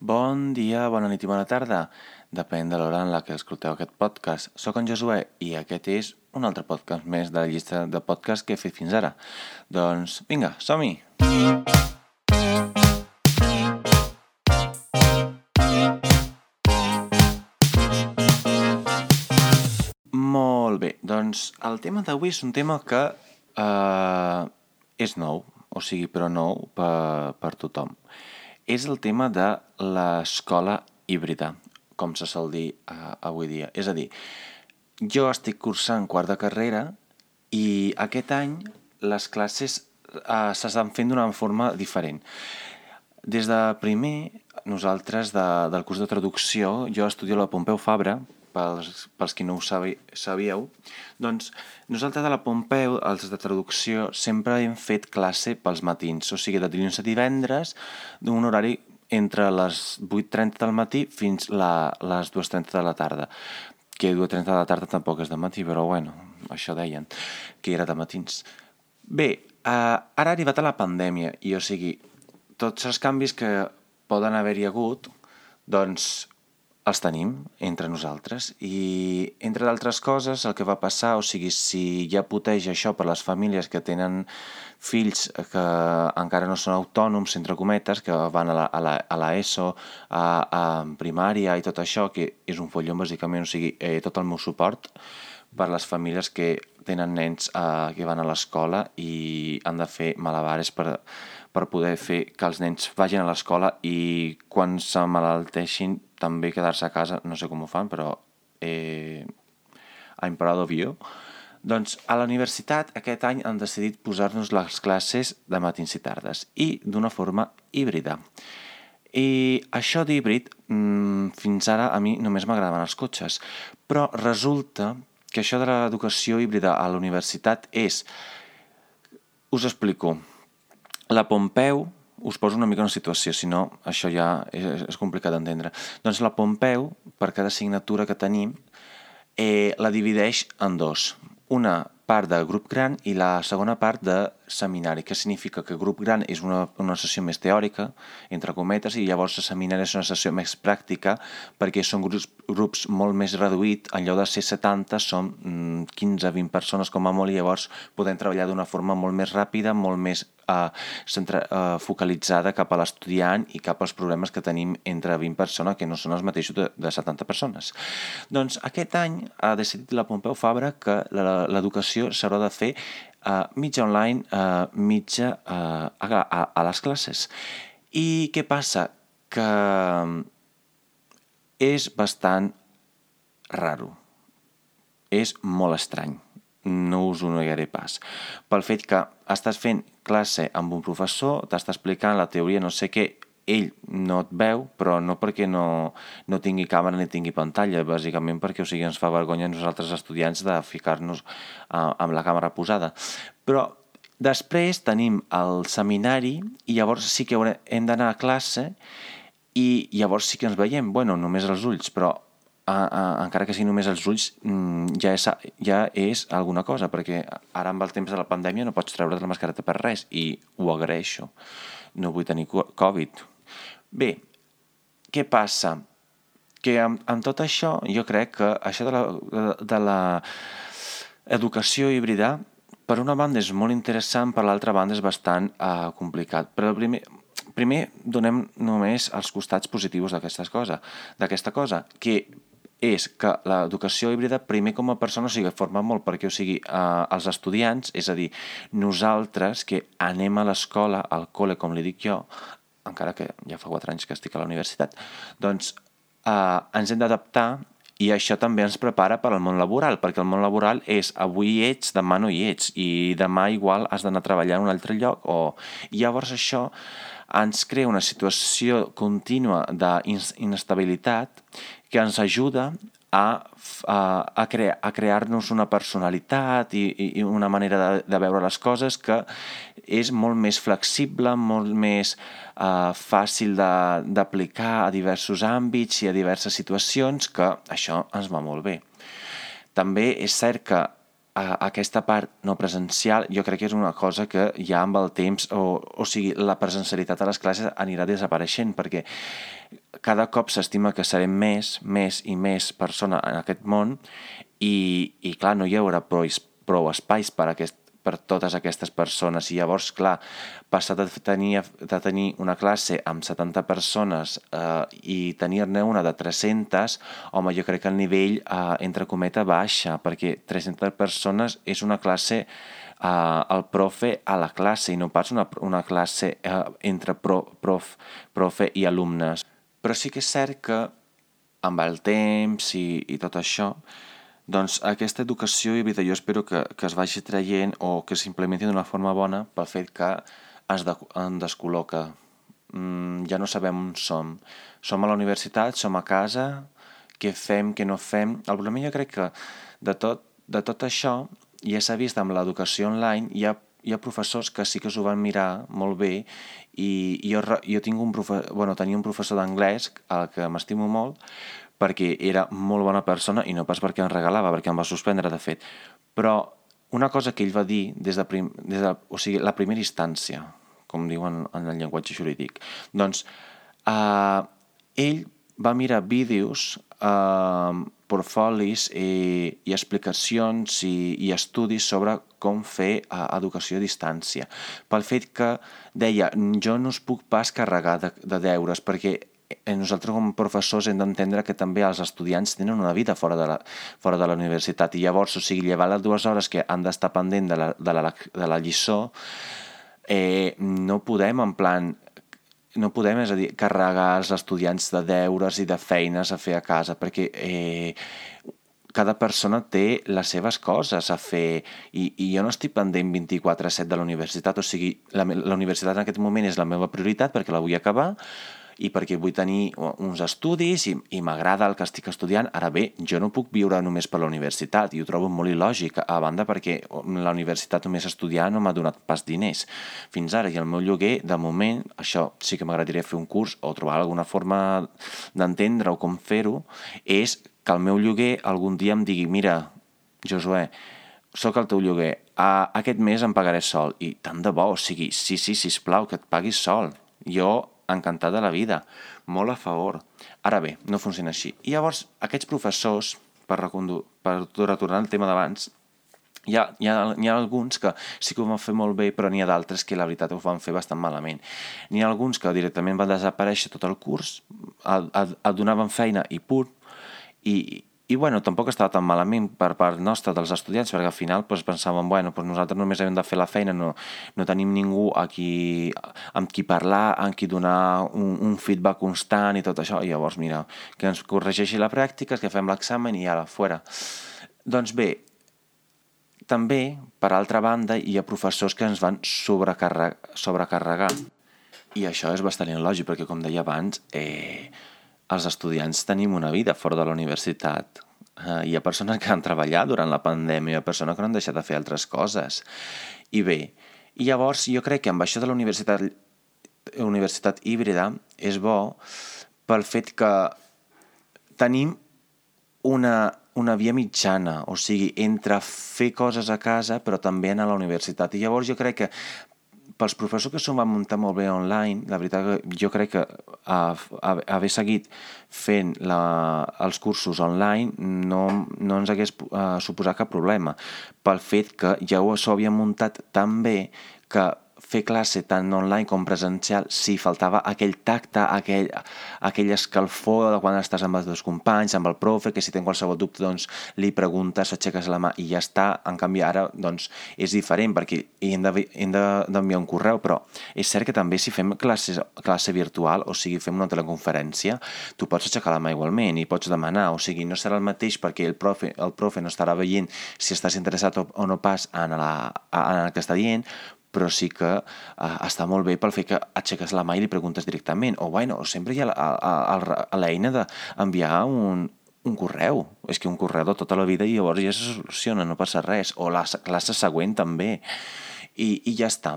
Bon dia, bona nit i bona tarda. Depèn de l'hora en la que escolteu aquest podcast. Soc en Josué i aquest és un altre podcast més de la llista de podcasts que he fet fins ara. Doncs vinga, som-hi! Molt bé, doncs el tema d'avui és un tema que eh, és nou, o sigui, però nou per, per tothom és el tema de l'escola híbrida, com se sol dir uh, avui dia. És a dir, jo estic cursant quart de carrera i aquest any les classes uh, s'estan fent d'una forma diferent. Des de primer, nosaltres de, del curs de traducció, jo estudio a la Pompeu Fabra, pels, pels qui no ho sabíeu, doncs nosaltres a la Pompeu, els de traducció, sempre hem fet classe pels matins, o sigui, de dilluns a divendres, d'un horari entre les 8.30 del matí fins la, les 2.30 de la tarda que 2.30 de la tarda tampoc és de matí, però bueno, això deien, que era de matins. Bé, eh, ara ha arribat a la pandèmia i, o sigui, tots els canvis que poden haver-hi hagut, doncs els tenim entre nosaltres i, entre d'altres coses, el que va passar, o sigui, si ja poteix això per les famílies que tenen fills que encara no són autònoms, entre cometes, que van a la, a la, a ESO, a, a primària i tot això, que és un follon, bàsicament, o sigui, eh, tot el meu suport per les famílies que tenen nens eh, que van a l'escola i han de fer malabares per, per poder fer que els nens vagin a l'escola i quan s'amalalteixin també quedar-se a casa, no sé com ho fan, però eh, I'm proud of you. Doncs a la universitat aquest any han decidit posar-nos les classes de matins i tardes i d'una forma híbrida. I això d'híbrid, mmm, fins ara a mi només m'agradaven els cotxes, però resulta que això de l'educació híbrida a la universitat és... Us explico. La Pompeu, us poso una mica una situació, si no això ja és, és complicat d'entendre. Doncs la Pompeu, per cada assignatura que tenim, eh, la divideix en dos. Una part de grup gran i la segona part de seminari, que significa que grup gran és una, una sessió més teòrica, entre cometes, i llavors el seminari és una sessió més pràctica perquè són grups, grups molt més reduïts, en lloc de ser 70 som 15-20 persones com a molt i llavors podem treballar d'una forma molt més ràpida, molt més eh, centra, eh, focalitzada cap a l'estudiant i cap als problemes que tenim entre 20 persones que no són els mateixos de, de 70 persones. Doncs aquest any ha decidit la Pompeu Fabra que l'educació s'haurà de fer uh, mitja online, uh, mitja uh, a, a, a les classes. I què passa? Que és bastant raro. És molt estrany. No us ho negaré pas. Pel fet que estàs fent classe amb un professor, t'està explicant la teoria no sé què, ell no et veu, però no perquè no, no tingui càmera ni tingui pantalla, bàsicament perquè o sigui, ens fa vergonya a nosaltres estudiants de ficar-nos uh, amb la càmera posada. Però després tenim el seminari i llavors sí que hem d'anar a classe i llavors sí que ens veiem, bueno, només els ulls, però a, a, encara que sigui només els ulls, mm, ja és, ja és alguna cosa, perquè ara amb el temps de la pandèmia no pots treure la mascareta per res i ho agraeixo. No vull tenir Covid, Bé, què passa? Que amb, amb tot això jo crec que això de la, de la educació híbrida per una banda és molt interessant, per l'altra banda és bastant uh, complicat. Però primer, primer donem només els costats positius d'aquesta cosa, d'aquesta cosa, que és que l'educació híbrida, primer com a persona, o sigui, forma molt perquè, o sigui, eh, els estudiants, és a dir, nosaltres que anem a l'escola, al col·le, com li dic jo, encara que ja fa 4 anys que estic a la universitat, doncs eh, ens hem d'adaptar i això també ens prepara per al món laboral, perquè el món laboral és avui hi ets, demà no hi ets, i demà igual has d'anar a treballar en un altre lloc, o... I llavors això ens crea una situació contínua d'inestabilitat que ens ajuda a, a, a, crea, a crear-nos una personalitat i, i una manera de, de veure les coses que és molt més flexible, molt més uh, fàcil d'aplicar a diversos àmbits i a diverses situacions, que això ens va molt bé. També és cert que uh, aquesta part no presencial jo crec que és una cosa que ja amb el temps, o, o sigui, la presencialitat a les classes anirà desapareixent, perquè cada cop s'estima que serem més, més i més persona en aquest món i, i clar, no hi haurà prou, prou espais per, aquest, per totes aquestes persones i llavors, clar, passar de tenir, de tenir una classe amb 70 persones eh, i tenir-ne una de 300, home, jo crec que el nivell, eh, entre cometa, baixa, perquè 300 persones és una classe eh, el profe a la classe i no pas una, una classe eh, entre pro, prof, profe i alumnes. Però sí que és cert que amb el temps i, i tot això, doncs aquesta educació híbrida jo espero que, que es vagi traient o que s'implementi d'una forma bona pel fet que es de, en descol·loca. Mm, ja no sabem on som. Som a la universitat, som a casa, què fem, què no fem... El problema jo crec que de tot, de tot això ja s'ha vist amb l'educació online, hi ha, hi ha professors que sí que s'ho van mirar molt bé i, i jo, jo tinc un profe, bueno, tenia un professor d'anglès al que m'estimo molt, perquè era molt bona persona i no pas perquè em regalava, perquè em va suspendre, de fet. Però una cosa que ell va dir des de, prim, des de o sigui, la primera instància, com diuen en el llenguatge jurídic, doncs eh, ell va mirar vídeos, eh, portfolis i, i explicacions i, i estudis sobre com fer eh, educació a distància. Pel fet que deia, jo no us puc pas carregar de, de deures perquè nosaltres com a professors hem d'entendre que també els estudiants tenen una vida fora de la, fora de la universitat. I llavors, o sigui, llevar les dues hores que han d'estar pendent de la, de la, de la lliçó, eh, no podem en plan no podem, és a dir, carregar els estudiants de deures i de feines a fer a casa, perquè eh, cada persona té les seves coses a fer. I, i jo no estic pendent 24-7 de la universitat, o sigui, la, la universitat en aquest moment és la meva prioritat perquè la vull acabar, i perquè vull tenir uns estudis i, i m'agrada el que estic estudiant. Ara bé, jo no puc viure només per la universitat i ho trobo molt il·lògic, a banda perquè la universitat només estudiar no m'ha donat pas diners fins ara i el meu lloguer, de moment, això sí que m'agradaria fer un curs o trobar alguna forma d'entendre o com fer-ho, és que el meu lloguer algun dia em digui mira, Josué, sóc el teu lloguer, a, aquest mes em pagaré sol. I tant de bo, o sigui, sí, sí, sisplau, que et paguis sol. Jo encantat de la vida, molt a favor. Ara bé, no funciona així. I llavors, aquests professors, per, per retornar al tema d'abans, hi ha, hi, ha, hi ha alguns que sí que ho van fer molt bé, però n'hi ha d'altres que la veritat ho van fer bastant malament. N'hi ha alguns que directament van desaparèixer tot el curs, et donaven feina i punt, i, i bueno, tampoc estava tan malament per part nostra dels estudiants, perquè al final pues, pensàvem, bueno, pues nosaltres només hem de fer la feina, no, no tenim ningú a qui, amb qui parlar, amb qui donar un, un feedback constant i tot això, i llavors, mira, que ens corregeixi la pràctica, que fem l'examen i ara, fora. Doncs bé, també, per altra banda, hi ha professors que ens van sobrecarregar, sobrecarregar. I això és bastant il·lògic, perquè, com deia abans, eh, els estudiants tenim una vida fora de la universitat. Uh, hi ha persones que han treballat durant la pandèmia, hi ha persones que no han deixat de fer altres coses. I bé, i llavors jo crec que amb això de la universitat, universitat híbrida és bo pel fet que tenim una, una via mitjana, o sigui, entre fer coses a casa però també anar a la universitat. I llavors jo crec que pels professors que s'ho van muntar molt bé online, la veritat que jo crec que uh, haver seguit fent la, els cursos online no, no ens hagués uh, suposat cap problema, pel fet que ja ho s'ho havien muntat tan bé que fer classe tant online com presencial, sí, faltava aquell tacte, aquell, aquell escalfor de quan estàs amb els teus companys, amb el profe, que si tens qualsevol dubte, doncs li preguntes, aixeques la mà i ja està. En canvi, ara, doncs, és diferent perquè hem d'enviar de, un correu, però és cert que també si fem classe, classe virtual, o sigui, fem una teleconferència, tu pots aixecar la mà igualment i pots demanar, o sigui, no serà el mateix perquè el profe, el profe no estarà veient si estàs interessat o, o no pas en, la, en el que està dient, però sí que uh, està molt bé pel fet que aixeques la mà i li preguntes directament. O, bueno, sempre hi ha l'eina d'enviar un, un correu. És que un correu de tota la vida i llavors ja se soluciona, no passa res. O la classe següent també. I, i ja està.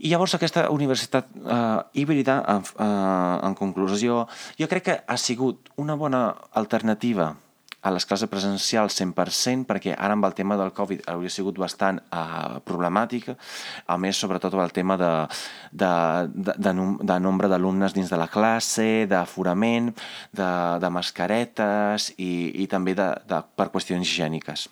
I llavors aquesta universitat uh, híbrida, uh, en conclusió, jo crec que ha sigut una bona alternativa a les classes presencials 100% perquè ara amb el tema del Covid hauria sigut bastant uh, problemàtic, a més sobretot el tema de, de, de, de, de nombre d'alumnes dins de la classe, d'aforament, de, de mascaretes i, i també de, de, per qüestions higièniques.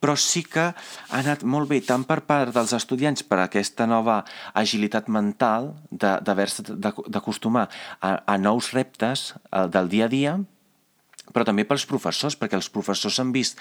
Però sí que ha anat molt bé tant per part dels estudiants per aquesta nova agilitat mental d'haver-se d'acostumar a, a nous reptes eh, del dia a dia, però també pels professors, perquè els professors han vist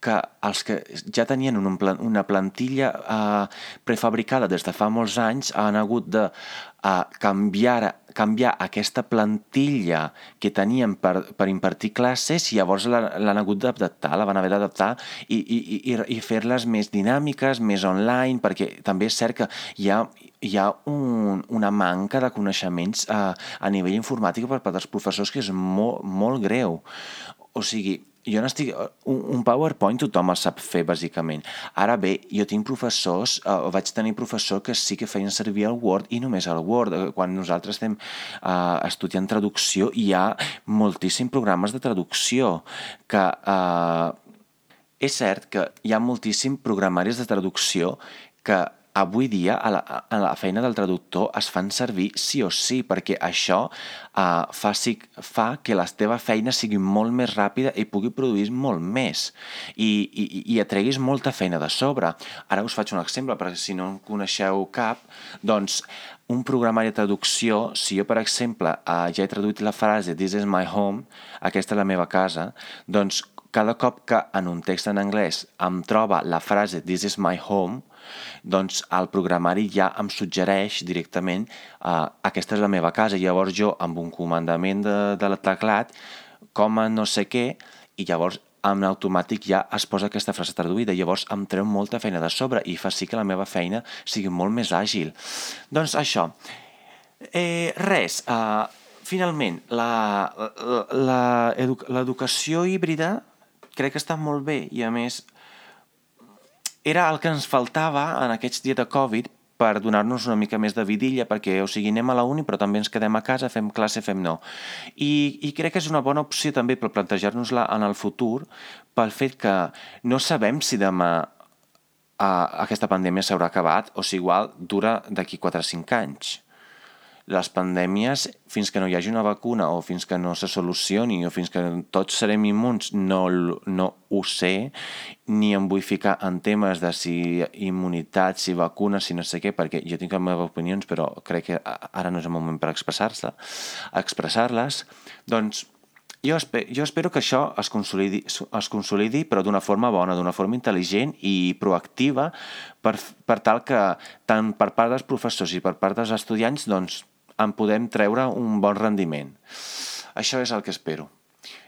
que els que ja tenien una plantilla eh, prefabricada des de fa molts anys han hagut de eh, canviar, canviar aquesta plantilla que tenien per, per impartir classes i llavors l'han hagut d'adaptar, la van haver d'adaptar i, i, i, i fer-les més dinàmiques, més online, perquè també és cert que hi ha, hi ha un, una manca de coneixements eh, a nivell informàtic per part dels professors que és molt, molt greu. O sigui, jo n'estic... Un, un PowerPoint tothom el sap fer, bàsicament. Ara bé, jo tinc professors, eh, vaig tenir professor que sí que feien servir el Word i només el Word. Eh, quan nosaltres estem eh, estudiant traducció, hi ha moltíssims programes de traducció que... Eh, és cert que hi ha moltíssims programaris de traducció que avui dia a la, a la feina del traductor es fan servir sí o sí, perquè això uh, fa, fa que la teva feina sigui molt més ràpida i pugui produir molt més i, i, i atreguis molta feina de sobre. Ara us faig un exemple, perquè si no en coneixeu cap, doncs un programari de traducció, si jo, per exemple, uh, ja he traduït la frase This is my home, aquesta és la meva casa, doncs cada cop que en un text en anglès em troba la frase This is my home, doncs el programari ja em suggereix directament uh, aquesta és la meva casa. Llavors jo, amb un comandament de, de teclat, com a no sé què, i llavors en automàtic ja es posa aquesta frase traduïda. Llavors em treu molta feina de sobre i fa sí que la meva feina sigui molt més àgil. Doncs això. Eh, res, uh, finalment, l'educació híbrida crec que està molt bé i a més era el que ens faltava en aquests dies de Covid per donar-nos una mica més de vidilla, perquè, o sigui, anem a la uni, però també ens quedem a casa, fem classe, fem no. I, i crec que és una bona opció també per plantejar-nos-la en el futur, pel fet que no sabem si demà a, aquesta pandèmia s'haurà acabat o si igual dura d'aquí 4 o 5 anys les pandèmies, fins que no hi hagi una vacuna o fins que no se solucioni o fins que tots serem immuns, no, no ho sé, ni em vull ficar en temes de si immunitat, si vacunes, si no sé què, perquè jo tinc les meves opinions, però crec que ara no és el moment per expressar-les. Expressar doncs jo, espero, jo espero que això es consolidi, es consolidi però d'una forma bona, d'una forma intel·ligent i proactiva per, per tal que tant per part dels professors i per part dels estudiants doncs, en podem treure un bon rendiment. Això és el que espero.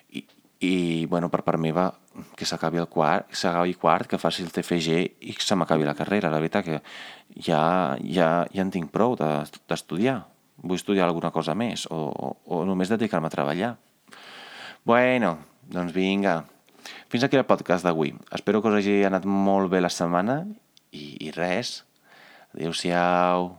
I, i bueno, per part meva, que s'acabi el quart, s'acabi quart, que faci el TFG i que se m'acabi la carrera. La veritat que ja, ja, ja en tinc prou d'estudiar. De, Vull estudiar alguna cosa més o, o, o només dedicar-me a treballar. Bueno, doncs vinga. Fins aquí el podcast d'avui. Espero que us hagi anat molt bé la setmana i, i res. Adéu-siau.